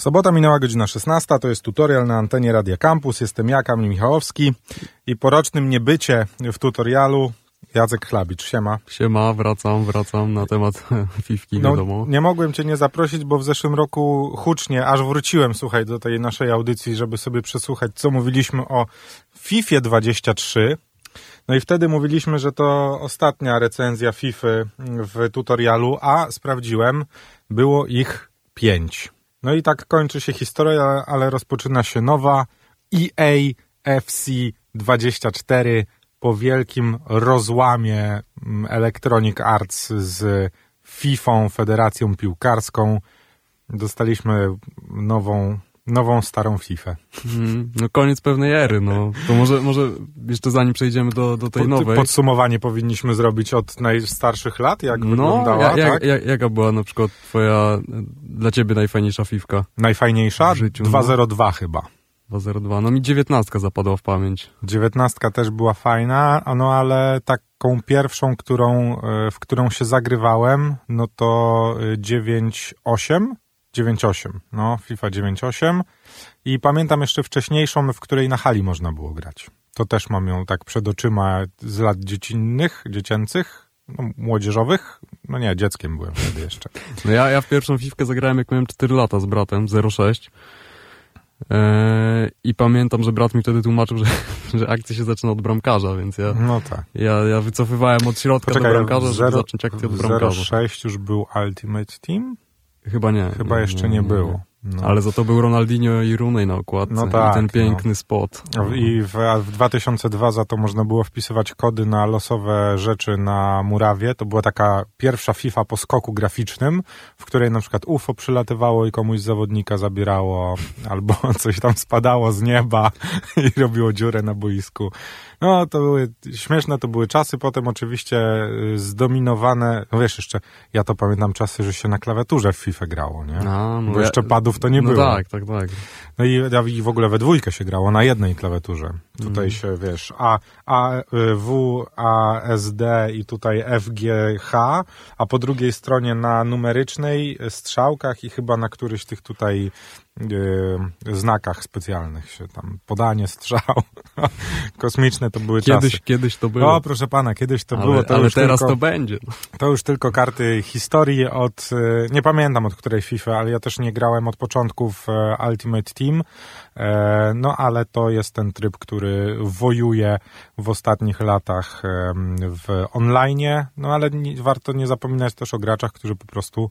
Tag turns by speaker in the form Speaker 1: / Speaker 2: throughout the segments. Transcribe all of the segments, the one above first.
Speaker 1: Sobota minęła godzina 16, to jest tutorial na antenie Radia Campus. Jestem ja, Kamil Michałowski i po rocznym niebycie w tutorialu Jacek Chlabicz. Siema.
Speaker 2: Siema, wracam, wracam na temat Fifki,
Speaker 1: No,
Speaker 2: wiadomo.
Speaker 1: nie mogłem cię nie zaprosić, bo w zeszłym roku hucznie, aż wróciłem, słuchaj, do tej naszej audycji, żeby sobie przesłuchać, co mówiliśmy o FIFA 23. No i wtedy mówiliśmy, że to ostatnia recenzja FIFA w tutorialu, a sprawdziłem, było ich pięć. No i tak kończy się historia, ale rozpoczyna się nowa EA FC 24 po wielkim rozłamie mm, Electronic Arts z FIFA, Federacją Piłkarską. Dostaliśmy nową, nową starą FIFA.
Speaker 2: Mm, no koniec pewnej ery, no. To może, może jeszcze zanim przejdziemy do, do tej
Speaker 1: Pod-
Speaker 2: nowej.
Speaker 1: Podsumowanie powinniśmy zrobić od najstarszych lat, jak
Speaker 2: no,
Speaker 1: wyglądała,
Speaker 2: ja,
Speaker 1: tak?
Speaker 2: jak, jaka była na przykład twoja, e, dla ciebie najfajniejsza Fifka?
Speaker 1: Najfajniejsza?
Speaker 2: w życiu, no.
Speaker 1: 202 chyba.
Speaker 2: 202. No mi 19 zapadła w pamięć.
Speaker 1: Dziewiętnastka też była fajna, no ale taką pierwszą, którą, e, w którą się zagrywałem, no to e, 9.8, 9.8, no FIFA 9.8 i pamiętam jeszcze wcześniejszą, w której na hali można było grać. To też mam ją tak przed oczyma z lat dziecinnych, dziecięcych, no, młodzieżowych, no nie, dzieckiem byłem wtedy jeszcze.
Speaker 2: No ja, ja w pierwszą Fifkę zagrałem jak miałem 4 lata z bratem, 06. Eee, I pamiętam, że brat mi wtedy tłumaczył, że, że akcja się zaczyna od bramkarza, więc ja,
Speaker 1: No tak.
Speaker 2: ja, ja wycofywałem od środka do bramkarza, żeby zacząć akcję od bramkarza.
Speaker 1: 06 już był Ultimate Team?
Speaker 2: Chyba nie.
Speaker 1: Chyba jeszcze nie, było. No.
Speaker 2: Ale za to był Ronaldinho i Rooney na okładce.
Speaker 1: No tak,
Speaker 2: I ten
Speaker 1: no.
Speaker 2: piękny spot.
Speaker 1: I w, w 2002 za to można było wpisywać kody na losowe rzeczy na murawie. To była taka pierwsza FIFA po skoku graficznym, w której na przykład UFO przylatywało i komuś z zawodnika zabierało, albo coś tam spadało z nieba i robiło dziurę na boisku. No, to były śmieszne, to były czasy. Potem oczywiście y, zdominowane, no wiesz, jeszcze ja to pamiętam czasy, że się na klawiaturze w FIFA grało, nie?
Speaker 2: A, no
Speaker 1: Bo jeszcze padów to nie
Speaker 2: no
Speaker 1: było.
Speaker 2: tak, tak, tak.
Speaker 1: No i, i w ogóle we dwójkę się grało na jednej klawiaturze. Tutaj
Speaker 2: Mhm.
Speaker 1: się, wiesz, A, A, y, W, A, S, D i tutaj F, G, H, a po drugiej stronie na numerycznej y, strzałkach i chyba na któryś tych tutaj y, znakach specjalnych się tam podanie, strzał. Kosmiczne to były
Speaker 2: Kiedyś,
Speaker 1: czasy.
Speaker 2: kiedyś to było.
Speaker 1: O, proszę pana, kiedyś to
Speaker 2: ale
Speaker 1: było. To
Speaker 2: ale teraz
Speaker 1: tylko...
Speaker 2: to będzie.
Speaker 1: To już tylko karty historii od, nie pamiętam od której FIFA, ale ja też nie grałem od początku w e, Ultimate Team, no ale to jest ten tryb, który wojuje w ostatnich latach w online, no ale nie, warto nie zapominać też o graczach, którzy po prostu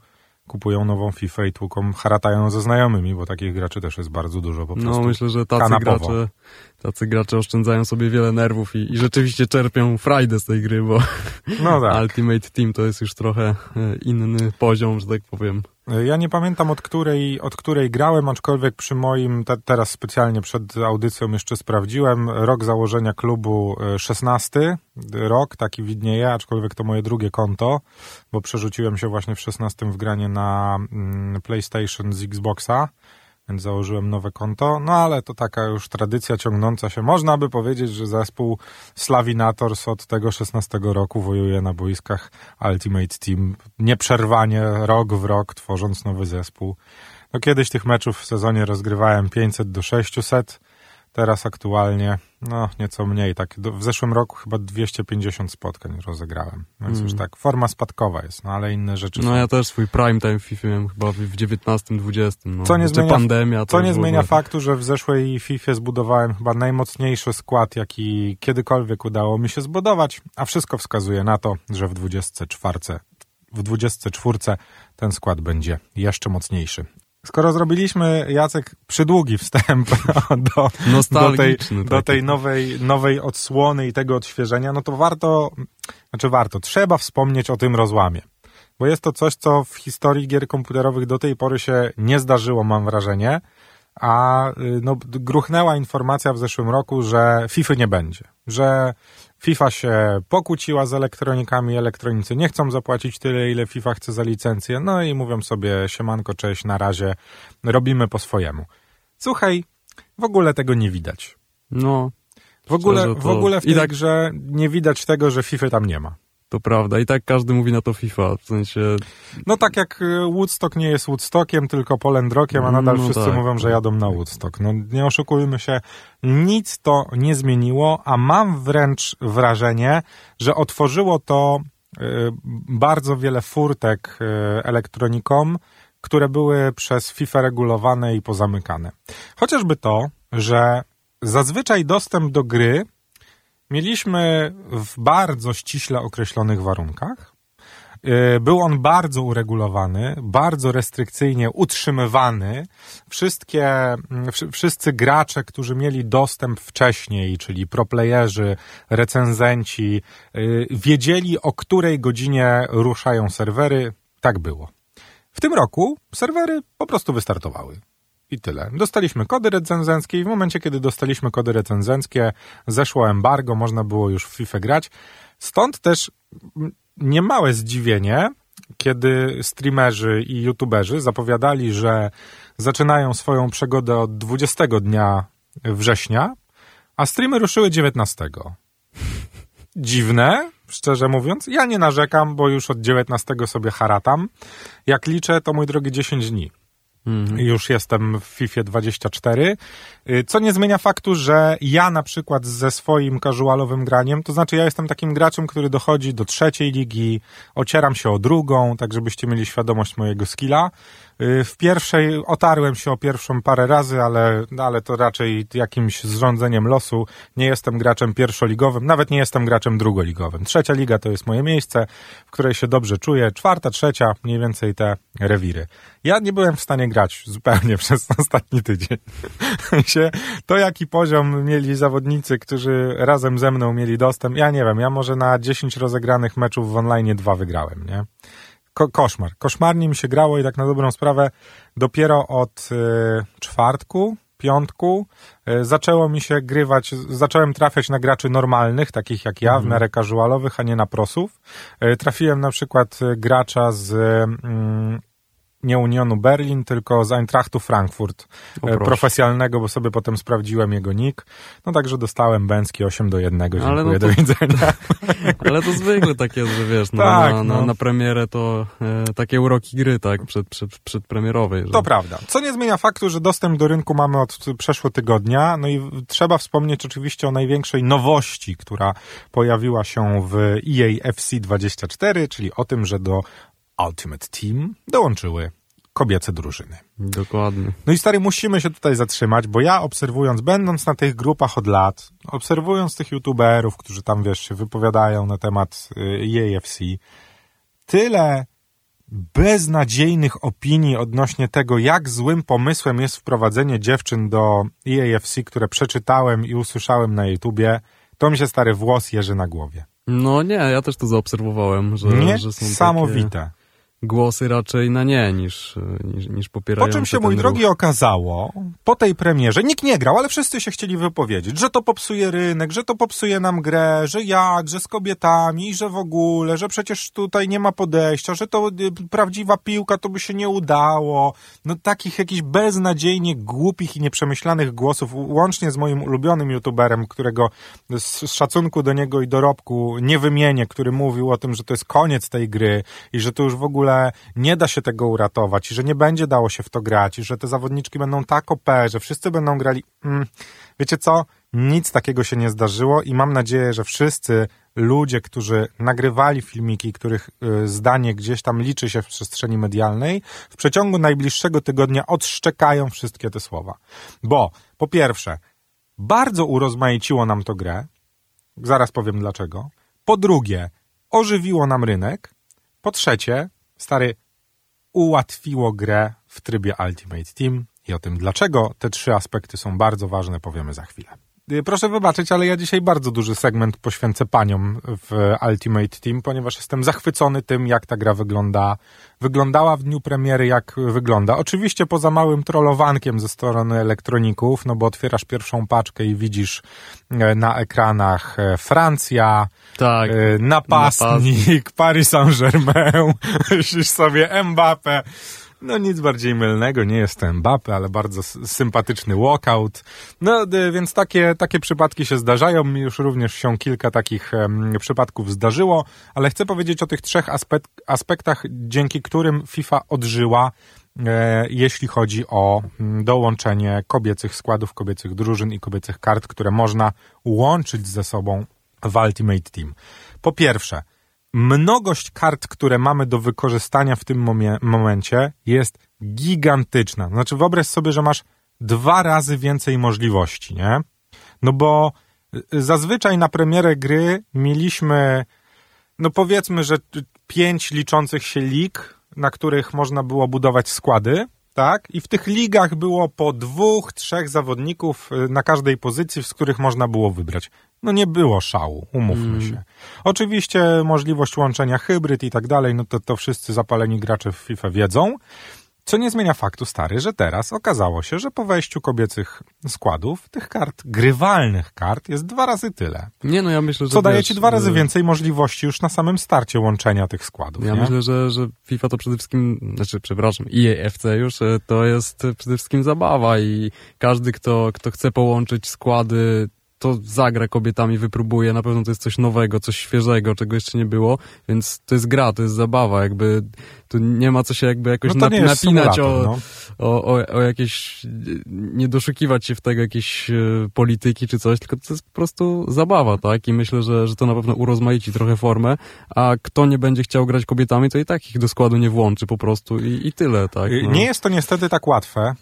Speaker 1: kupują nową FIFA i tłuką, haratają ze znajomymi, bo takich graczy też jest bardzo dużo po prostu.
Speaker 2: No myślę, że tacy
Speaker 1: kanapowo.
Speaker 2: gracze, tacy gracze oszczędzają sobie wiele nerwów i, i rzeczywiście czerpią frajdę z tej gry, bo
Speaker 1: No tak.
Speaker 2: Ultimate Team to jest już trochę e, inny poziom, że tak powiem.
Speaker 1: Ja nie pamiętam od której, od której grałem, aczkolwiek przy moim, te, teraz specjalnie przed audycją jeszcze sprawdziłem, rok założenia klubu e, 16 rok, taki widnieje, aczkolwiek to moje drugie konto, bo przerzuciłem się właśnie w 16 w granie na mm, PlayStation z Xboxa, więc założyłem nowe konto, no ale to taka już tradycja ciągnąca się. Można by powiedzieć, że zespół Slavinators od tego 16 roku wojuje na boiskach Ultimate Team nieprzerwanie, rok w rok, tworząc nowy zespół. No kiedyś tych meczów w sezonie rozgrywałem 500 do 600, teraz aktualnie no nieco mniej, tak w zeszłym roku chyba 250 spotkań rozegrałem, więc
Speaker 2: Mm.
Speaker 1: już tak forma spadkowa jest, no ale inne rzeczy
Speaker 2: No
Speaker 1: są.
Speaker 2: ja też swój prime time w FIFA miałem chyba w w 19-20. No.
Speaker 1: Co nie
Speaker 2: Jeszcze
Speaker 1: zmienia-
Speaker 2: pandemia.
Speaker 1: Co nie zmienia faktu, że w zeszłej FIFA zbudowałem chyba najmocniejszy skład, jaki kiedykolwiek udało mi się zbudować, a wszystko wskazuje na to, że w 24, w 24 ten skład będzie jeszcze mocniejszy. Skoro zrobiliśmy, Jacek, przydługi wstęp do, do tej, do tej nowej, nowej odsłony i tego odświeżenia, no to warto, znaczy warto, trzeba wspomnieć o tym rozłamie. Bo jest to coś, co w historii gier komputerowych do tej pory się nie zdarzyło, mam wrażenie. A y, no, gruchnęła informacja w zeszłym roku, że FIFA nie będzie. Że FIFA się pokłóciła z elektronikami, elektronicy nie chcą zapłacić tyle, ile FIFA chce za licencję, no i mówią sobie siemanko, cześć, na razie, robimy po swojemu. Słuchaj, w ogóle tego nie widać.
Speaker 2: No,
Speaker 1: W ogóle,
Speaker 2: Szczerze
Speaker 1: w
Speaker 2: to-
Speaker 1: ogóle w
Speaker 2: i
Speaker 1: tej
Speaker 2: tak-
Speaker 1: grze nie widać tego, że FIFA tam nie ma.
Speaker 2: To prawda. I tak każdy mówi na to FIFA. W sensie...
Speaker 1: No tak jak y, Woodstock nie jest Woodstockiem, tylko Polendrokiem, a nadal
Speaker 2: No
Speaker 1: wszyscy
Speaker 2: tak.
Speaker 1: mówią, że jadą na Woodstock. No nie oszukujmy się, nic to nie zmieniło, a mam wręcz wrażenie, że otworzyło to y, bardzo wiele furtek y, elektronikom, które były przez FIFA regulowane i pozamykane. Chociażby to, że zazwyczaj dostęp do gry mieliśmy w bardzo ściśle określonych warunkach. Y, Był on bardzo uregulowany, bardzo restrykcyjnie utrzymywany. Wszystkie, mm, wszy- wszyscy gracze, którzy mieli dostęp wcześniej, czyli proplayerzy, recenzenci, y, wiedzieli o której godzinie ruszają serwery. Tak było. W tym roku serwery po prostu wystartowały. I tyle. Dostaliśmy kody recenzenckie i w momencie, kiedy dostaliśmy kody recenzenckie, zeszło embargo, można było już w FIFA grać. Stąd też niemałe zdziwienie, kiedy streamerzy i youtuberzy zapowiadali, że zaczynają swoją przygodę od 20 dnia września, a streamy ruszyły 19. Dziwne, szczerze mówiąc. Ja nie narzekam, bo już od 19 sobie haratam. Jak liczę, to mój drogi 10 dni.
Speaker 2: Mhm.
Speaker 1: Już jestem w FIFA 24, y, co nie zmienia faktu, że ja na przykład ze swoim casualowym graniem, to znaczy ja jestem takim graczem, który dochodzi do trzeciej ligi, ocieram się o drugą, tak żebyście mieli świadomość mojego skilla. Y, W pierwszej otarłem się o pierwszą parę razy, ale, ale to raczej jakimś zrządzeniem losu. Nie jestem graczem pierwszoligowym, nawet nie jestem graczem drugoligowym. Trzecia liga to jest moje miejsce, w której się dobrze czuję. Czwarta, trzecia, mniej więcej te rewiry. Ja nie byłem w stanie grać zupełnie przez ostatni tydzień. to jaki poziom mieli zawodnicy, którzy razem ze mną mieli dostęp, ja nie wiem, ja może na 10 rozegranych meczów w online dwa wygrałem, nie? Ko koszmar. Koszmarnie mi się grało i tak na dobrą sprawę dopiero od y, czwartku, piątku y, zaczęło mi się grywać, zacząłem trafiać na graczy normalnych, takich jak ja, w miarę casualowych, a nie na prosów. Y, trafiłem na przykład y, gracza z mm, nie Unionu Berlin, tylko z Eintrachtu Frankfurt, e, profesjonalnego, bo sobie potem sprawdziłem jego nick. No także dostałem Bęcki 8 do 1, dziękuję,
Speaker 2: Ale no to-
Speaker 1: do widzenia.
Speaker 2: Ale to zwykle tak jest, że wiesz, no,
Speaker 1: Tak,
Speaker 2: na, na,
Speaker 1: no.
Speaker 2: na premierę to e, takie uroki gry, tak, przed, przed, przedpremierowej. Że...
Speaker 1: To prawda. Co nie zmienia faktu, że dostęp do rynku mamy od przeszło tygodnia. No i trzeba wspomnieć oczywiście o największej nowości, która pojawiła się w EA FC 24, czyli o tym, że do Ultimate Team dołączyły kobiece drużyny.
Speaker 2: Dokładnie.
Speaker 1: No i stary, musimy się tutaj zatrzymać, bo ja obserwując, będąc na tych grupach od lat, obserwując tych youtuberów, którzy tam, wiesz, się wypowiadają na temat y, EAFC, tyle beznadziejnych opinii odnośnie tego, jak złym pomysłem jest wprowadzenie dziewczyn do EAFC, które przeczytałem i usłyszałem na YouTubie, to mi się stary włos jeży na głowie.
Speaker 2: No nie, ja też to zaobserwowałem, że, że są
Speaker 1: Niesamowite.
Speaker 2: takie głosy raczej na nie niż, niż, niż
Speaker 1: Po
Speaker 2: popierające
Speaker 1: czym się, mój
Speaker 2: ruch.
Speaker 1: drogi, okazało, po tej premierze, nikt nie grał, ale wszyscy się chcieli wypowiedzieć, że to popsuje rynek, że to popsuje nam grę, że jak, że z kobietami, że w ogóle, że przecież tutaj nie ma podejścia, że to y, prawdziwa piłka, to by się nie udało. No takich jakichś beznadziejnie głupich i nieprzemyślanych głosów, łącznie z moim ulubionym youtuberem, którego z szacunku do niego i dorobku nie wymienię, który mówił o tym, że to jest koniec tej gry i że to już w ogóle nie da się tego uratować i że nie będzie dało się w to grać i że te zawodniczki będą tak OP, że wszyscy będą grali. Mm, wiecie co? Nic takiego się nie zdarzyło i mam nadzieję, że wszyscy ludzie, którzy nagrywali filmiki, których y, zdanie gdzieś tam liczy się w przestrzeni medialnej, w przeciągu najbliższego tygodnia odszczekają wszystkie te słowa. Bo po pierwsze, bardzo urozmaiciło nam to grę. Zaraz powiem dlaczego. Po drugie, ożywiło nam rynek. Po trzecie, stary, ułatwiło grę w trybie Ultimate Team. I o tym, dlaczego te trzy aspekty są bardzo ważne, powiemy za chwilę. Y, Proszę wybaczyć, ale ja dzisiaj bardzo duży segment poświęcę paniom w Ultimate Team, ponieważ jestem zachwycony tym, jak ta gra wygląda. Wyglądała w dniu premiery, jak wygląda. Oczywiście poza małym trollowankiem ze strony elektroników, no bo otwierasz pierwszą paczkę i widzisz e, na ekranach e, Francja,
Speaker 2: Tak,
Speaker 1: e, napastnik, Paris Saint-Germain, myślisz sobie Mbappe. No nic bardziej mylnego, nie jest to Mbappe, ale bardzo sympatyczny walkout. No więc takie, takie przypadki się zdarzają. Mi już również się kilka takich um, przypadków zdarzyło, ale chcę powiedzieć o tych trzech aspek aspektach, dzięki którym FIFA odżyła e, jeśli chodzi o dołączenie kobiecych składów, kobiecych drużyn i kobiecych kart, które można łączyć ze sobą w Ultimate Team. Po pierwsze, mnogość kart, które mamy do wykorzystania w tym momencie jest gigantyczna. Znaczy wyobraź sobie, że masz dwa razy więcej możliwości, nie? No bo y, zazwyczaj na premierę gry mieliśmy, no powiedzmy, że pięć liczących się lig, na których można było budować składy, tak? I w tych ligach było po dwóch, trzech zawodników y, na każdej pozycji, z których można było wybrać no nie było szału, umówmy mm. się. Oczywiście możliwość łączenia hybryd i tak dalej, no to, to wszyscy zapaleni gracze w FIFA wiedzą, co nie zmienia faktu, stary, że teraz okazało się, że po wejściu kobiecych składów, tych kart, grywalnych kart, jest dwa razy tyle.
Speaker 2: Nie, no ja myślę,
Speaker 1: że. Co daje ci dwa razy więcej możliwości już na samym starcie łączenia tych składów.
Speaker 2: Ja
Speaker 1: nie?
Speaker 2: myślę, że, że FIFA to przede wszystkim, znaczy, przepraszam, EAFC już e, to jest przede wszystkim zabawa i każdy, kto, kto chce połączyć składy to zagra kobietami, wypróbuje, na pewno to jest coś nowego, coś świeżego, czego jeszcze nie było, więc to jest gra, to jest zabawa, jakby tu nie ma co się jakby jakoś no napinać o, no. o, o, o, jakieś, nie doszukiwać się w tego jakiejś e, polityki czy coś, tylko to jest po prostu zabawa, tak? I myślę, że, że to na pewno urozmaici trochę formę, a kto nie będzie chciał grać kobietami, to i tak ich do składu nie włączy po prostu i, i tyle, tak?
Speaker 1: No. Nie jest to niestety tak łatwe,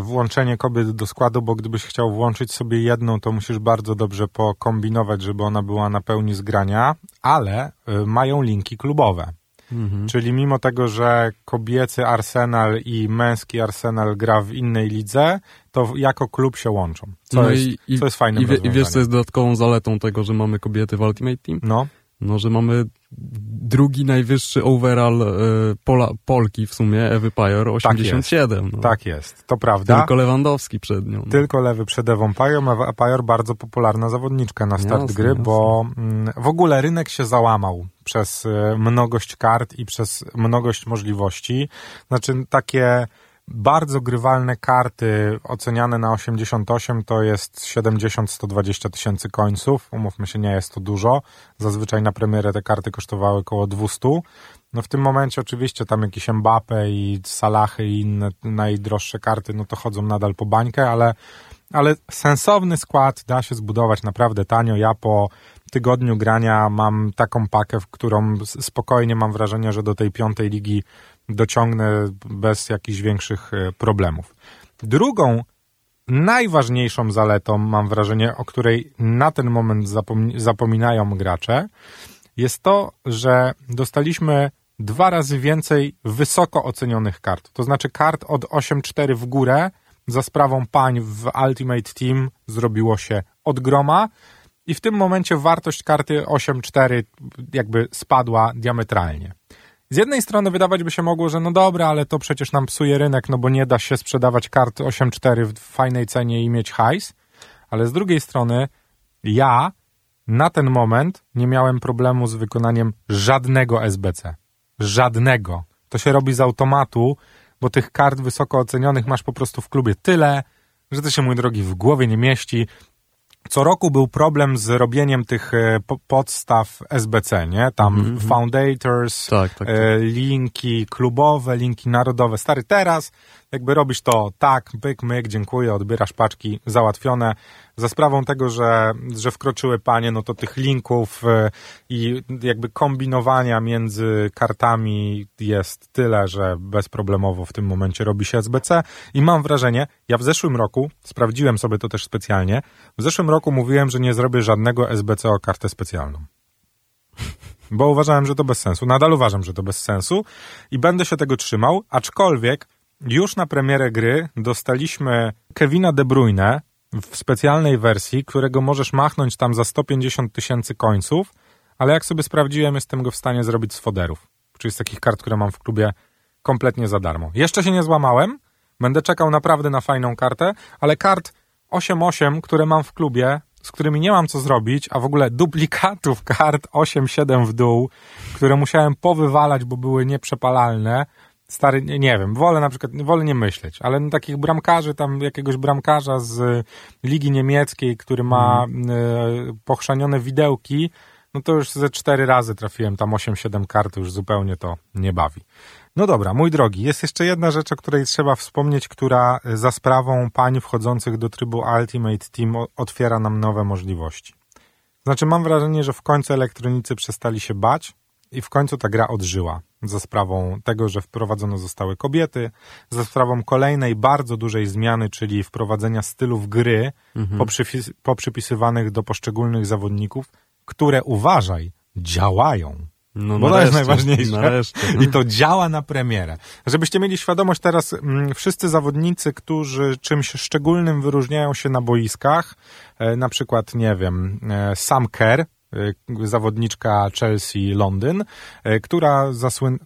Speaker 1: włączenie kobiet do składu, bo gdybyś chciał włączyć sobie jedną, to musisz bardzo dobrze pokombinować, żeby ona była na pełni zgrania, ale e, mają linki klubowe. Mhm. Czyli mimo tego, że kobiecy Arsenal i męski Arsenal gra w innej lidze, to jako klub się łączą. Co, no jest, i, co jest fajne.
Speaker 2: I, I wiesz, co jest dodatkową zaletą tego, że mamy kobiety w Ultimate Team?
Speaker 1: No.
Speaker 2: No, że mamy drugi najwyższy overall e, Pola, Polki w sumie, Ewy Pajor, 87.
Speaker 1: Tak jest. No. tak jest, to prawda.
Speaker 2: Tylko Lewandowski przed nią. No.
Speaker 1: Tylko lewy przed Ewą Pajor, Ewa Pajor bardzo popularna zawodniczka na start jasne, gry, jasne. bo mm, w ogóle rynek się załamał przez e, mnogość kart i przez mnogość możliwości. Znaczy takie bardzo grywalne karty oceniane na 88 to jest 70-120 tysięcy końców. Umówmy się, nie jest to dużo. Zazwyczaj na premierę te karty kosztowały około 200. No w tym momencie oczywiście tam jakieś Mbappe i Salachy i inne najdroższe karty, no to chodzą nadal po bańkę, ale, ale sensowny skład da się zbudować naprawdę tanio. Ja po tygodniu grania mam taką pakę, w którą spokojnie mam wrażenie, że do tej piątej ligi dociągnę bez jakichś większych e, problemów. Drugą, najważniejszą zaletą, mam wrażenie, o której na ten moment zapominają gracze, jest to, że dostaliśmy dwa razy więcej wysoko ocenionych kart. To znaczy kart od 8-4 w górę za sprawą pań w Ultimate Team zrobiło się od groma i w tym momencie wartość karty 8-4 jakby spadła diametralnie. Z jednej strony wydawać by się mogło, że no dobra, ale to przecież nam psuje rynek, no bo nie da się sprzedawać kart 8.4 w fajnej cenie i mieć hajs, ale z drugiej strony ja na ten moment nie miałem problemu z wykonaniem żadnego SBC. Żadnego. To się robi z automatu, bo tych kart wysoko ocenionych masz po prostu w klubie tyle, że to się, mój drogi, w głowie nie mieści co roku był problem z robieniem tych e, podstaw SBC, nie? Tam mm -hmm. foundators, tak, tak, tak. E, linki klubowe, linki narodowe. Stary, teraz jakby robisz to tak, byk, myk, dziękuję, odbierasz paczki, załatwione. Za sprawą tego, że, że wkroczyły panie, no to tych linków y, i jakby kombinowania między kartami jest tyle, że bezproblemowo w tym momencie robi się SBC i mam wrażenie, ja w zeszłym roku, sprawdziłem sobie to też specjalnie, w zeszłym roku mówiłem, że nie zrobię żadnego SBC o kartę specjalną bo uważałem, że to bez sensu. Nadal uważam, że to bez sensu i będę się tego trzymał, aczkolwiek już na premierę gry dostaliśmy Kevina De Bruyne w specjalnej wersji, którego możesz machnąć tam za 150 tysięcy końców, ale jak sobie sprawdziłem, jestem go w stanie zrobić z foderów, czyli z takich kart, które mam w klubie kompletnie za darmo. Jeszcze się nie złamałem, będę czekał naprawdę na fajną kartę, ale kart 8-8, które mam w klubie, z którymi nie mam co zrobić, a w ogóle duplikatów kart 8-7 w dół, które musiałem powywalać, bo były nieprzepalalne, Stary, nie, wiem, wolę na przykład, wolę nie myśleć, ale no, takich bramkarzy, tam jakiegoś bramkarza z Ligi Niemieckiej, który ma mm. y, pochrzanione widełki, no to już ze cztery razy trafiłem tam 8-7 kart, już zupełnie to nie bawi. No dobra, mój drogi, jest jeszcze jedna rzecz, o której trzeba wspomnieć, która za sprawą pań wchodzących do trybu Ultimate Team otwiera nam nowe możliwości. Znaczy, mam wrażenie, że w końcu elektronicy przestali się bać i w końcu ta gra odżyła za sprawą tego, że wprowadzono zostały kobiety, za sprawą kolejnej bardzo dużej zmiany, czyli wprowadzenia stylów gry mhm. poprzypisywanych do poszczególnych zawodników, które uważaj, działają. No, Bo to jest najważniejsze. Nareszcie. I to działa na premierę. Żebyście mieli świadomość teraz, m, mm, wszyscy zawodnicy, którzy czymś szczególnym wyróżniają się na boiskach, e, na przykład, nie wiem, e, Sam Kerr, zawodniczka Chelsea Londyn, e, która zasłyn...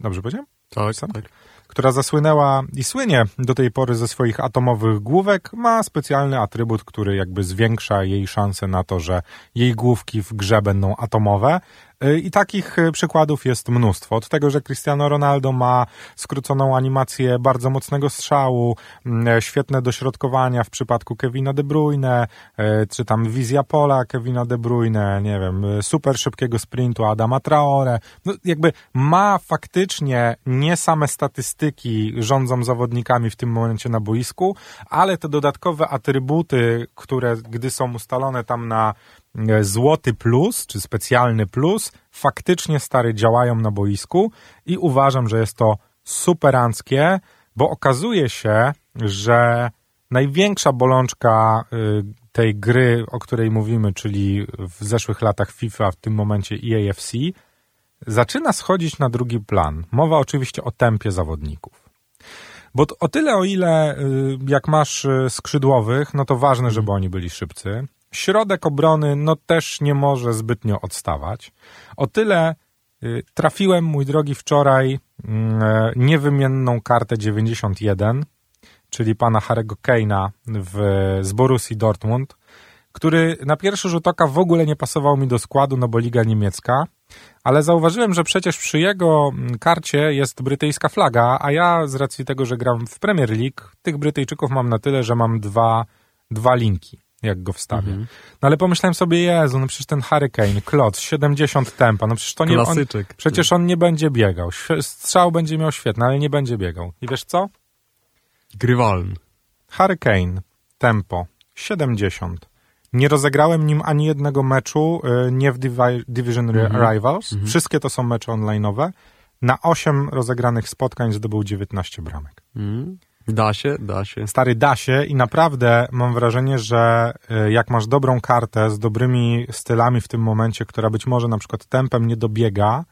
Speaker 1: Dobrze powiedziałem?
Speaker 2: Tak, Sam? tak
Speaker 1: która zasłynęła i słynie do tej pory ze swoich atomowych główek, ma specjalny atrybut, który jakby zwiększa jej szanse na to, że jej główki w grze będą atomowe. Y, I takich y, przykładów jest mnóstwo. Od tego, że Cristiano Ronaldo ma skróconą animację bardzo mocnego strzału, e, świetne dośrodkowania w przypadku Kevina De Bruyne, e, czy tam wizja pola Kevina De Bruyne, nie wiem, e, super szybkiego sprintu Adama Traore. No, jakby ma faktycznie nie same statystyki rządzą zawodnikami w tym momencie na boisku, ale te dodatkowe atrybuty, które gdy są ustalone tam na E, złoty plus, czy specjalny plus, faktycznie stary działają na boisku i uważam, że jest to superanckie, bo okazuje się, że największa bolączka y, tej gry, o której mówimy, czyli w zeszłych latach FIFA, w tym momencie EAFC, zaczyna schodzić na drugi plan. Mowa oczywiście o tempie zawodników. Bo o tyle, o ile y, jak masz y, skrzydłowych, no to ważne, żeby oni byli szybcy. Środek obrony no też nie może zbytnio odstawać. O tyle y, trafiłem, mój drogi, wczoraj mm, e, niewymienną kartę 91, czyli pana Harego Keina z Borussii Dortmund, który na pierwszy rzut oka w ogóle nie pasował mi do składu, no bo Liga Niemiecka, ale zauważyłem, że przecież przy jego mm, karcie jest brytyjska flaga, a ja z racji tego, że gram w Premier League, tych Brytyjczyków mam na tyle, że mam dwa, dwa linki jak go wstawię. Mhm. No ale pomyślałem sobie, Jezu, no przecież ten Hurricane, Klot, 70 tempa, no przecież to nie... On, przecież on nie będzie biegał. Strzał będzie miał świetny, ale nie będzie biegał. I wiesz co?
Speaker 2: Grywalny.
Speaker 1: Hurricane, tempo, 70. Nie rozegrałem nim ani jednego meczu, y, nie w Division mhm. Rivals. Mhm. Wszystkie to są mecze online'owe. Na 8 rozegranych spotkań zdobył 19 bramek.
Speaker 2: Mhm. Da się, da się.
Speaker 1: Stary, da się i naprawdę mam wrażenie, że e, jak masz dobrą kartę z dobrymi stylami w tym momencie, która być może na przykład tempem nie dobiega,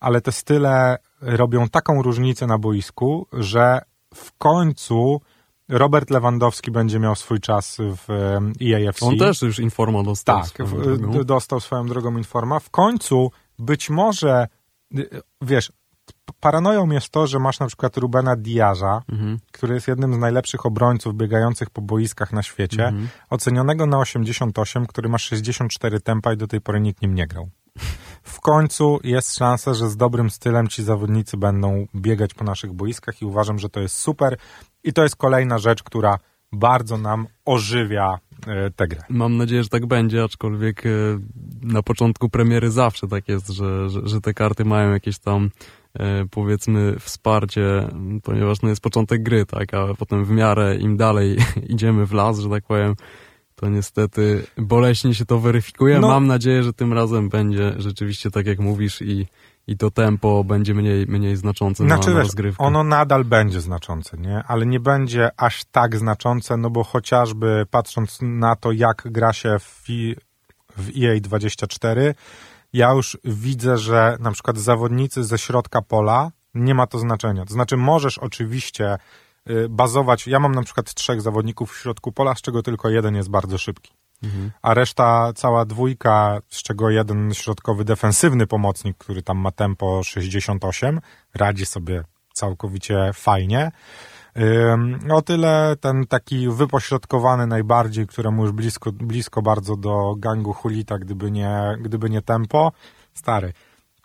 Speaker 1: ale te style robią taką różnicę na boisku, że w końcu Robert Lewandowski będzie miał swój czas w EAFC.
Speaker 2: On też już informa dostał.
Speaker 1: Tak, w, dostał swoją drogą informa. W końcu być może, wiesz, paranoją jest to, że masz na przykład Rubena Diaza, mhm. który jest jednym z najlepszych obrońców biegających po boiskach na świecie, mhm. ocenionego na 88, który ma 64 tempa i do tej pory nikt nim nie grał. W końcu jest szansa, że z dobrym stylem ci zawodnicy będą biegać po naszych boiskach i uważam, że to jest super i to jest kolejna rzecz, która bardzo nam ożywia e, tę grę.
Speaker 2: Mam nadzieję, że tak będzie, aczkolwiek e, na początku premiery zawsze tak jest, że, że, że te karty mają jakieś tam powiedzmy wsparcie, ponieważ no jest początek gry, tak, a potem w miarę im dalej idziemy w las, że tak powiem, to niestety boleśnie się to weryfikuje. No. Mam nadzieję, że tym razem będzie rzeczywiście tak jak mówisz i, i to tempo będzie mniej, mniej znaczące znaczy, na, na rozgrywkę.
Speaker 1: Ono nadal będzie znaczące, nie? Ale nie będzie aż tak znaczące, no bo chociażby patrząc na to, jak gra się w, w EA 24, ja już widzę, że na przykład zawodnicy ze środka pola nie ma to znaczenia. To znaczy, możesz oczywiście y, bazować. Ja mam na przykład trzech zawodników w środku pola, z czego tylko jeden jest bardzo szybki. Mhm. A reszta, cała dwójka, z czego jeden środkowy defensywny pomocnik, który tam ma tempo 68, radzi sobie całkowicie fajnie. O tyle ten taki wypośrodkowany najbardziej, któremu już blisko, blisko bardzo do gangu Hulita, gdyby nie, gdyby nie tempo, stary.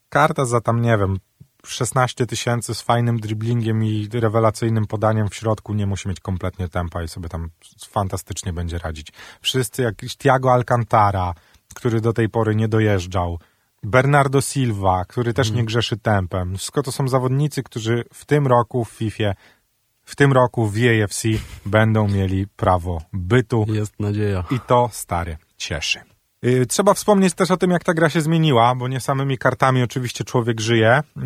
Speaker 1: Karta za tam, nie wiem, 16 tysięcy z fajnym driblingiem i rewelacyjnym podaniem w środku nie musi mieć kompletnie tempa i sobie tam fantastycznie będzie radzić. Wszyscy, jakiś Thiago Alcantara, który do tej pory nie dojeżdżał, Bernardo Silva, który też nie mhm. grzeszy tempem. Wszystko to są zawodnicy, którzy w tym roku w FIFA, w tym roku w EAFC będą mieli prawo bytu.
Speaker 2: Jest nadzieja.
Speaker 1: I to, stary, cieszy. Y, trzeba wspomnieć też o tym, jak ta gra się zmieniła, bo nie samymi kartami oczywiście człowiek żyje. Y,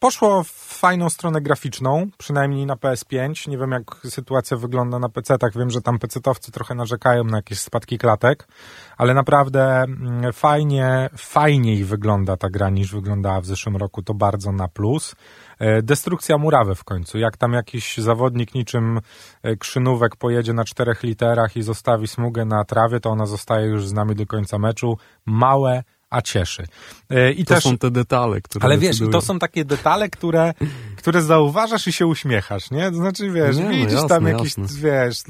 Speaker 1: poszło w fajną stronę graficzną, przynajmniej na PS5. Nie wiem, jak sytuacja wygląda na PC-tach. Wiem, że tam PC-towcy trochę narzekają na jakieś spadki klatek, ale naprawdę mm, fajnie, fajniej wygląda ta gra niż wyglądała w zeszłym roku. To bardzo na plus. E, destrukcja murawy w końcu. Jak tam jakiś zawodnik niczym e, krzynówek pojedzie na czterech literach i zostawi smugę na trawie, to ona zostaje już z nami do końca meczu. Małe, a cieszy.
Speaker 2: E, I to też, są te detale, które
Speaker 1: Ale wiesz, to są takie detale, które, które zauważasz i się uśmiechasz, nie? To znaczy, wiesz, nie, no widzisz jasne, tam jakiś, jasne. wiesz,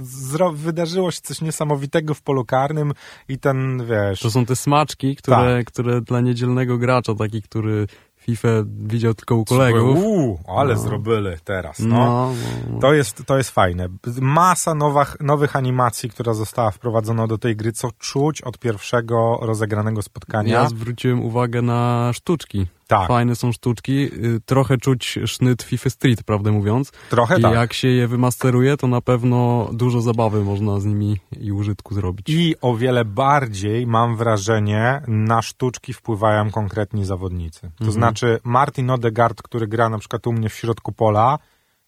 Speaker 1: wydarzyło się coś niesamowitego w polu karnym i ten, wiesz...
Speaker 2: To są te smaczki, które, tak. które dla niedzielnego gracza, taki, który FIFA widział tylko u kolegów.
Speaker 1: Uuu, ale no. zrobili teraz, no. No, no. To, jest, to jest fajne. Masa nowych, nowych animacji, która została wprowadzona do tej gry, co czuć od pierwszego rozegranego spotkania.
Speaker 2: Ja zwróciłem uwagę na sztuczki. Tak. Fajne są sztuczki. Y, trochę czuć sznyt FIFA Street, prawdę mówiąc.
Speaker 1: Trochę
Speaker 2: I
Speaker 1: tak.
Speaker 2: jak się je wymasteruje, to na pewno dużo zabawy można z nimi i użytku zrobić.
Speaker 1: I o wiele bardziej, mam wrażenie, na sztuczki wpływają konkretni zawodnicy. To mhm. znaczy Martin Odegaard, który gra na przykład u mnie w środku pola,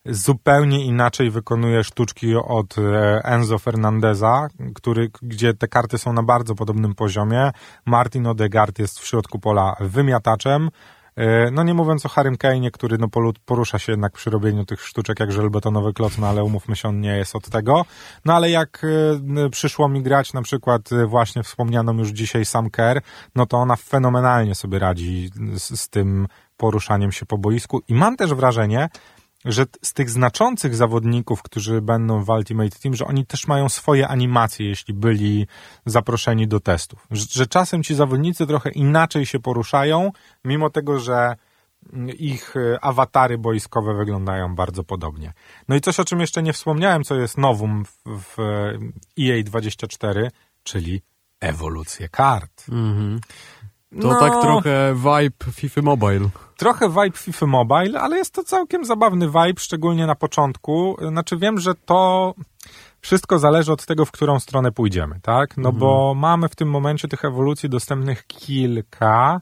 Speaker 1: zupełnie inaczej wykonuje sztuczki od e, Enzo Fernandeza, który, gdzie te karty są na bardzo podobnym poziomie. Martin Odegaard jest w środku pola wymiataczem. E, no nie mówiąc o Harrym Kane'ie, który no porusza się jednak przy robieniu tych sztuczek jak żelbetonowy kloc, no ale umówmy się, on nie jest od tego. No ale jak e, przyszło mi grać na przykład właśnie wspomnianą już dzisiaj Sam Kerr, no to ona fenomenalnie sobie radzi z, z tym poruszaniem się po boisku i mam też wrażenie, że z tych znaczących zawodników, którzy będą w Ultimate Team, że oni też mają swoje animacje, jeśli byli zaproszeni do testów. Że, że czasem ci zawodnicy trochę inaczej się poruszają, mimo tego, że ich e, awatary boiskowe wyglądają bardzo podobnie. No i coś, o czym jeszcze nie wspomniałem, co jest nowum w, w EA24, czyli ewolucję kart. Mhm.
Speaker 2: To no, tak trochę vibe FIFA Mobile.
Speaker 1: Trochę vibe FIFA Mobile, ale jest to całkiem zabawny vibe, szczególnie na początku. Znaczy wiem, że to wszystko zależy od tego, w którą stronę pójdziemy, tak? No mhm. bo mamy w tym momencie tych ewolucji dostępnych kilka.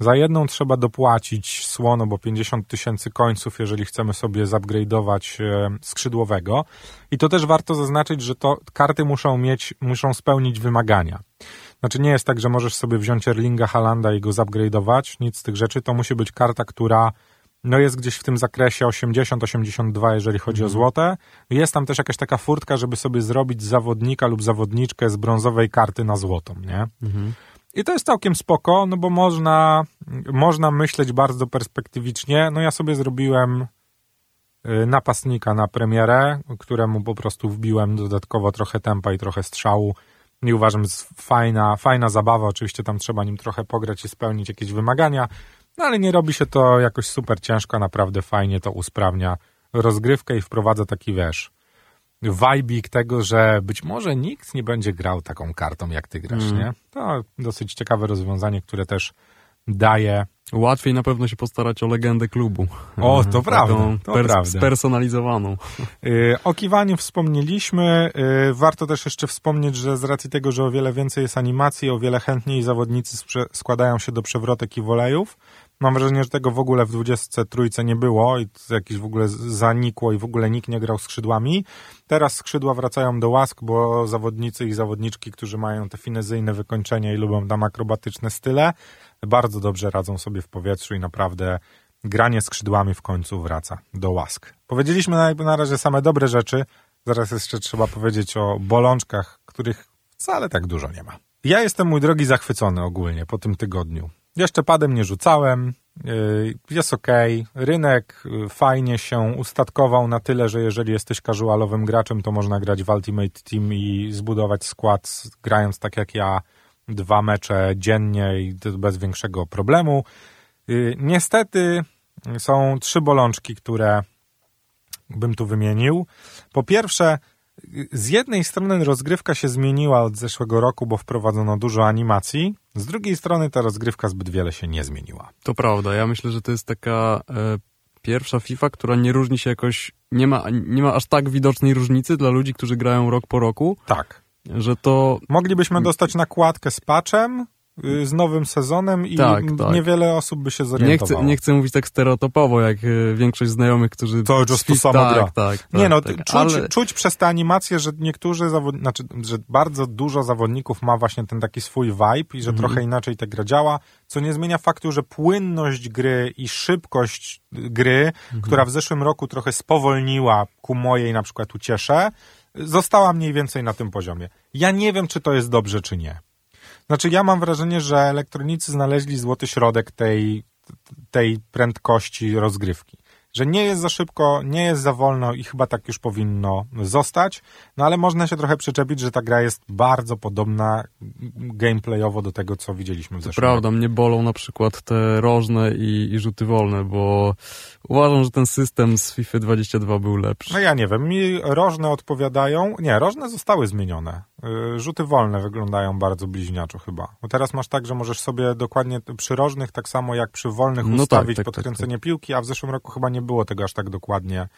Speaker 1: Za jedną trzeba dopłacić słono, bo 50 tysięcy końców, jeżeli chcemy sobie zupgrade'ować e, skrzydłowego. I to też warto zaznaczyć, że to karty muszą mieć, muszą spełnić wymagania. Znaczy nie jest tak, że możesz sobie wziąć Erlinga Halanda i go zupgrade'ować, nic z tych rzeczy. To musi być karta, która no jest gdzieś w tym zakresie 80-82, jeżeli chodzi mhm. o złote. Jest tam też jakaś taka furtka, żeby sobie zrobić zawodnika lub zawodniczkę z brązowej karty na złotą, nie? Mhm. I to jest całkiem spoko, no bo można, można myśleć bardzo perspektywicznie. No ja sobie zrobiłem y, napastnika na premierę, któremu po prostu wbiłem dodatkowo trochę tempa i trochę strzału i uważam, że jest fajna, fajna zabawa. Oczywiście tam trzeba nim trochę pograć i spełnić jakieś wymagania, no ale nie robi się to jakoś super ciężko, naprawdę fajnie to usprawnia rozgrywkę i wprowadza taki, wiesz, wajbik tego, że być może nikt nie będzie grał taką kartą, jak ty grasz, mm. nie? To dosyć ciekawe rozwiązanie, które też daje
Speaker 2: Łatwiej na pewno się postarać o legendę klubu.
Speaker 1: O, to prawda. To pers prawda.
Speaker 2: Spersonalizowaną.
Speaker 1: Yy, o kiwaniu wspomnieliśmy. Yy, warto też jeszcze wspomnieć, że z racji tego, że o wiele więcej jest animacji, o wiele chętniej zawodnicy składają się do przewrotek i wolejów. Mam wrażenie, że tego w ogóle w 23 nie było i to jakieś w ogóle zanikło i w ogóle nikt nie grał skrzydłami. Teraz skrzydła wracają do łask, bo zawodnicy i zawodniczki, którzy mają te finezyjne wykończenia i lubią tam akrobatyczne style, bardzo dobrze radzą sobie w powietrzu i naprawdę granie skrzydłami w końcu wraca do łask. Powiedzieliśmy na, na razie same dobre rzeczy, zaraz jeszcze trzeba powiedzieć o bolączkach, których wcale tak dużo nie ma. Ja jestem, mój drogi, zachwycony ogólnie po tym tygodniu. Jeszcze padem nie rzucałem, yy, jest ok. Rynek yy, fajnie się ustatkował na tyle, że jeżeli jesteś casualowym graczem, to można grać w Ultimate Team i zbudować skład grając tak jak ja dwa mecze dziennie i bez większego problemu. Y, niestety są trzy bolączki, które bym tu wymienił. Po pierwsze, z jednej strony rozgrywka się zmieniła od zeszłego roku, bo wprowadzono dużo animacji. Z drugiej strony ta rozgrywka zbyt wiele się nie zmieniła.
Speaker 2: To prawda. Ja myślę, że to jest taka e, pierwsza FIFA, która nie różni się jakoś, nie ma, nie ma aż tak widocznej różnicy dla ludzi, którzy grają rok po roku.
Speaker 1: Tak.
Speaker 2: Że to.
Speaker 1: Moglibyśmy dostać nakładkę z patchem, Y, z nowym sezonem i tak, tak. niewiele osób by się zorientowało.
Speaker 2: Nie chcę, nie chcę mówić tak stereotypowo, jak y, większość znajomych, którzy...
Speaker 1: To już to samo
Speaker 2: tak,
Speaker 1: gra.
Speaker 2: Tak, tak,
Speaker 1: nie no, tak, czuć, ale... czuć przez te animacje, że niektórzy zawodnicy, znaczy, że bardzo dużo zawodników ma właśnie ten taki swój vibe i że mhm. trochę inaczej ta gra działa, co nie zmienia faktu, że płynność gry i szybkość gry, mhm. która w zeszłym roku trochę spowolniła ku mojej na przykład uciesze, została mniej więcej na tym poziomie. Ja nie wiem, czy to jest dobrze, czy nie. Znaczy ja mam wrażenie, że elektronicy znaleźli złoty środek tej, tej prędkości rozgrywki że nie jest za szybko, nie jest za wolno i chyba tak już powinno zostać, no ale można się trochę przyczepić, że ta gra jest bardzo podobna gameplayowo do tego, co widzieliśmy w zeszłym
Speaker 2: Prawda, mnie bolą na przykład te rożne i, i rzuty wolne, bo uważam, że ten system z FIFA 22 był lepszy.
Speaker 1: No ja nie wiem, mi rożne odpowiadają, nie, rożne zostały zmienione. Y, rzuty wolne wyglądają bardzo bliźniaczo chyba. Bo teraz masz tak, że możesz sobie dokładnie przy rożnych, tak samo jak przy wolnych no tak, ustawić tak, tak, podkręcenie tak, piłki, a w zeszłym roku chyba nie było tego aż tak dokładnie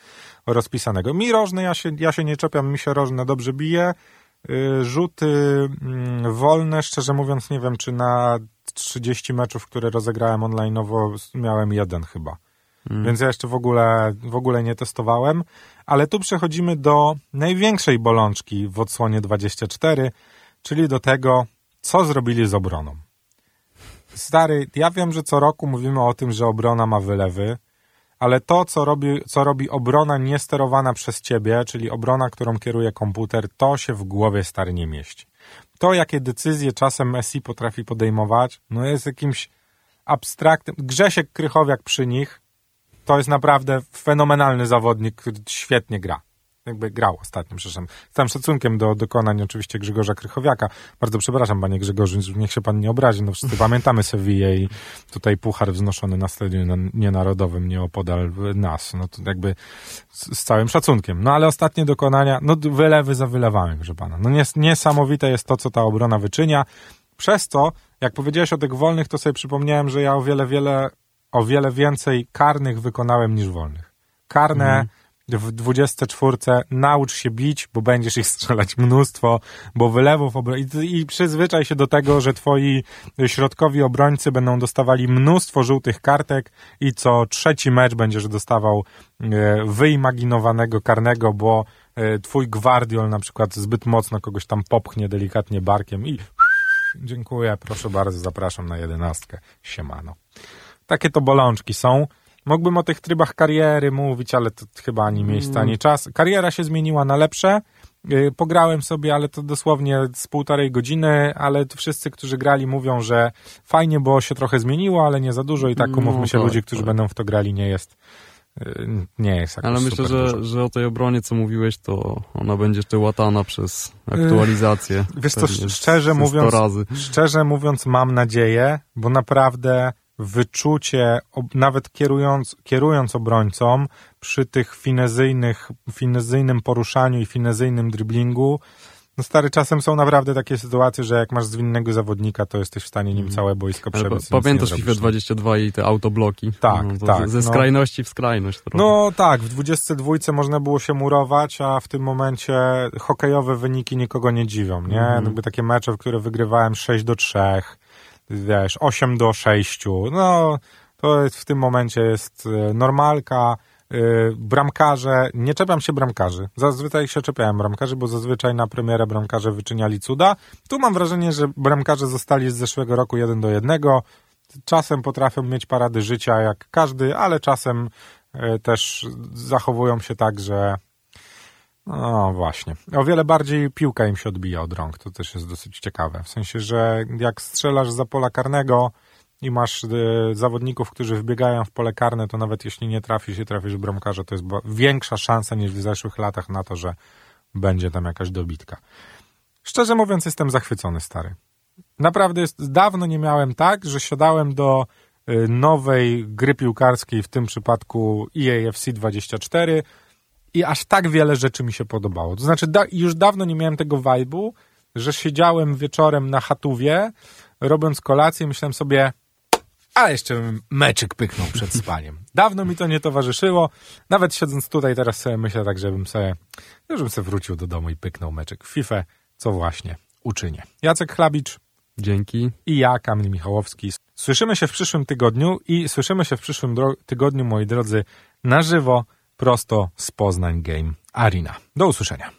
Speaker 1: rozpisanego. Mi rożny, ja się, ja się nie czepiam, mi się rożne dobrze bije. Y, rzuty mm, wolne, szczerze mówiąc, nie wiem, czy na 30 meczów, które rozegrałem online'owo, miałem jeden chyba. Hmm. Więc ja jeszcze w ogóle, w ogóle nie testowałem. Ale tu przechodzimy do największej bolączki w odsłonie 24, czyli do tego, co zrobili z obroną. Stary, ja wiem, że co roku mówimy o tym, że obrona ma wylewy, ale to, co robi, co robi obrona niesterowana przez ciebie, czyli obrona, którą kieruje komputer, to się w głowie stary nie mieści. To, jakie decyzje czasem Messi potrafi podejmować, no jest jakimś abstraktem. Grzesiek Krychowiak przy nich to jest naprawdę fenomenalny zawodnik, który świetnie gra jakby grał ostatnio, przepraszam. Z całym szacunkiem do dokonań oczywiście Grzegorza Krychowiaka. Bardzo przepraszam, panie Grzegorzu, niech się pan nie obrazi. No wszyscy pamiętamy Sevillę i tutaj puchar wznoszony na stadionie nienarodowym nieopodal nas. No to jakby z, z, całym szacunkiem. No ale ostatnie dokonania, no wylewy za wylewami, proszę pana. No nies niesamowite jest to, co ta obrona wyczynia. Przez co, jak powiedziałeś o tych wolnych, to sobie przypomniałem, że ja o wiele, wiele, o wiele więcej karnych wykonałem niż wolnych. Karne mm w 24 naucz się bić, bo będziesz ich strzelać mnóstwo, bo wylewów i, i przyzwyczaj się do tego, że twoi środkowi obrońcy będą dostawali mnóstwo żółtych kartek i co trzeci mecz będziesz dostawał e, wyimaginowanego karnego, bo e, twój gwardiol na przykład zbyt mocno kogoś tam popchnie delikatnie barkiem i dziękuję, proszę bardzo, zapraszam na jedenastkę. Siemano. Takie to bolączki są. Mógłbym o tych trybach kariery mówić, ale to chyba ani miejsca, ani czas. Kariera się zmieniła na lepsze. Y, pograłem sobie, ale to dosłownie z półtorej godziny, ale wszyscy, którzy grali mówią, że fajnie, bo się trochę zmieniło, ale nie za dużo i tak umówmy no się, tak, ludzi, którzy tak. będą w to grali, nie jest y, nie jest jakoś
Speaker 2: Ale myślę, że, że o tej obronie, co mówiłeś, to ona będzie jeszcze łatana przez aktualizację.
Speaker 1: Wiesz co, szczerze mówiąc, szczerze mówiąc mam nadzieję, bo naprawdę wyczucie, nawet kierując, kierując obrońcą, przy tych finezyjnych, finezyjnym poruszaniu i finezyjnym driblingu, no stary, czasem są naprawdę takie sytuacje, że jak masz zwinnego zawodnika, to jesteś w stanie nim mhm. całe boisko przebiec.
Speaker 2: Pamiętasz FIFA 22 i te autobloki?
Speaker 1: Tak,
Speaker 2: no,
Speaker 1: tak.
Speaker 2: Ze no. skrajności w skrajność. Trochę.
Speaker 1: No tak, w 22 można było się murować, a w tym momencie hokejowe wyniki nikogo nie dziwią, nie? Mhm. Jakby takie mecze, w które wygrywałem 6 do 3, wiesz, 8 do 6, no to jest, w tym momencie jest e, normalka, yy, bramkarze, nie czepiam się bramkarzy, zazwyczaj się czepiałem bramkarzy, bo zazwyczaj na premierę bramkarze wyczyniali cuda, tu mam wrażenie, że bramkarze zostali z zeszłego roku 1 do 1, czasem potrafią mieć parady życia jak każdy, ale czasem yy, też zachowują się tak, że no właśnie. O wiele bardziej piłka im się odbija od rąk. To też jest dosyć ciekawe. W sensie, że jak strzelasz za pola karnego i masz y, zawodników, którzy wbiegają w pole karne, to nawet jeśli nie trafisz i trafisz bramkarza, to jest większa szansa niż w zeszłych latach na to, że będzie tam jakaś dobitka. Szczerze mówiąc, jestem zachwycony, stary. Naprawdę jest, dawno nie miałem tak, że siadałem do y, nowej gry piłkarskiej, w tym przypadku EAFC 24 i aż tak wiele rzeczy mi się podobało. To znaczy da, już dawno nie miałem tego vibe'u, że siedziałem wieczorem na chatówie, robiąc kolację myślałem sobie, a jeszcze bym meczyk pyknął przed spaniem. Dawno mi to nie towarzyszyło. Nawet siedząc tutaj teraz sobie myślę tak, żebym sobie, żebym sobie wrócił do domu i pyknął meczyk w FIFA, co właśnie uczynię. Jacek Chlabicz.
Speaker 2: Dzięki.
Speaker 1: I ja, Kamil Michałowski. Słyszymy się w przyszłym tygodniu i słyszymy się w przyszłym tygodniu, moi drodzy, na żywo, prosto z Poznań Game Arena. Do usłyszenia.